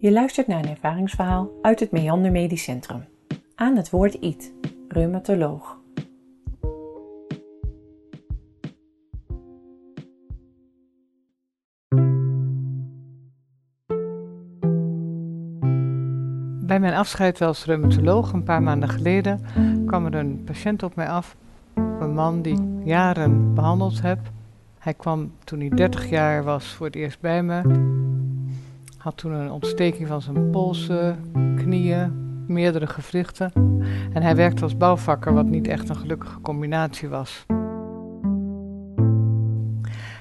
Je luistert naar een ervaringsverhaal uit het Meander Medisch Centrum. Aan het woord IT, reumatoloog. Bij mijn afscheid als reumatoloog een paar maanden geleden kwam er een patiënt op mij af. Een man die ik jaren behandeld heb. Hij kwam toen hij 30 jaar was voor het eerst bij me. Had toen een ontsteking van zijn polsen, knieën, meerdere gewrichten. En hij werkte als bouwvakker, wat niet echt een gelukkige combinatie was.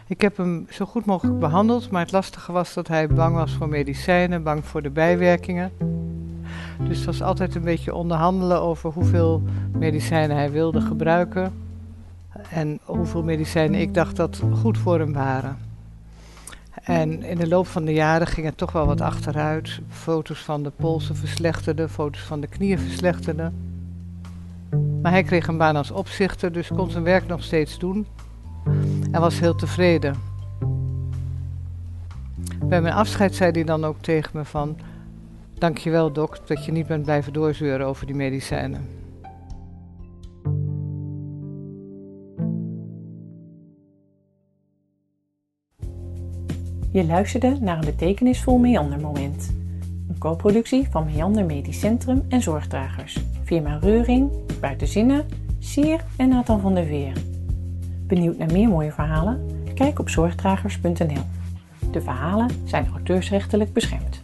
Ik heb hem zo goed mogelijk behandeld, maar het lastige was dat hij bang was voor medicijnen, bang voor de bijwerkingen. Dus het was altijd een beetje onderhandelen over hoeveel medicijnen hij wilde gebruiken en hoeveel medicijnen ik dacht dat goed voor hem waren. En in de loop van de jaren ging het toch wel wat achteruit. Foto's van de polsen verslechterden, foto's van de knieën verslechterden. Maar hij kreeg een baan als opzichter, dus kon zijn werk nog steeds doen. En was heel tevreden. Bij mijn afscheid zei hij dan ook tegen me van... Dankjewel dok, dat je niet bent blijven doorzeuren over die medicijnen. Je luisterde naar een betekenisvol Meandermoment. Een co-productie van Meander Medisch Centrum en Zorgdragers. Firma Reuring, Buitenzinnen, Sier en Nathan van der Veer. Benieuwd naar meer mooie verhalen? Kijk op zorgdragers.nl. De verhalen zijn auteursrechtelijk beschermd.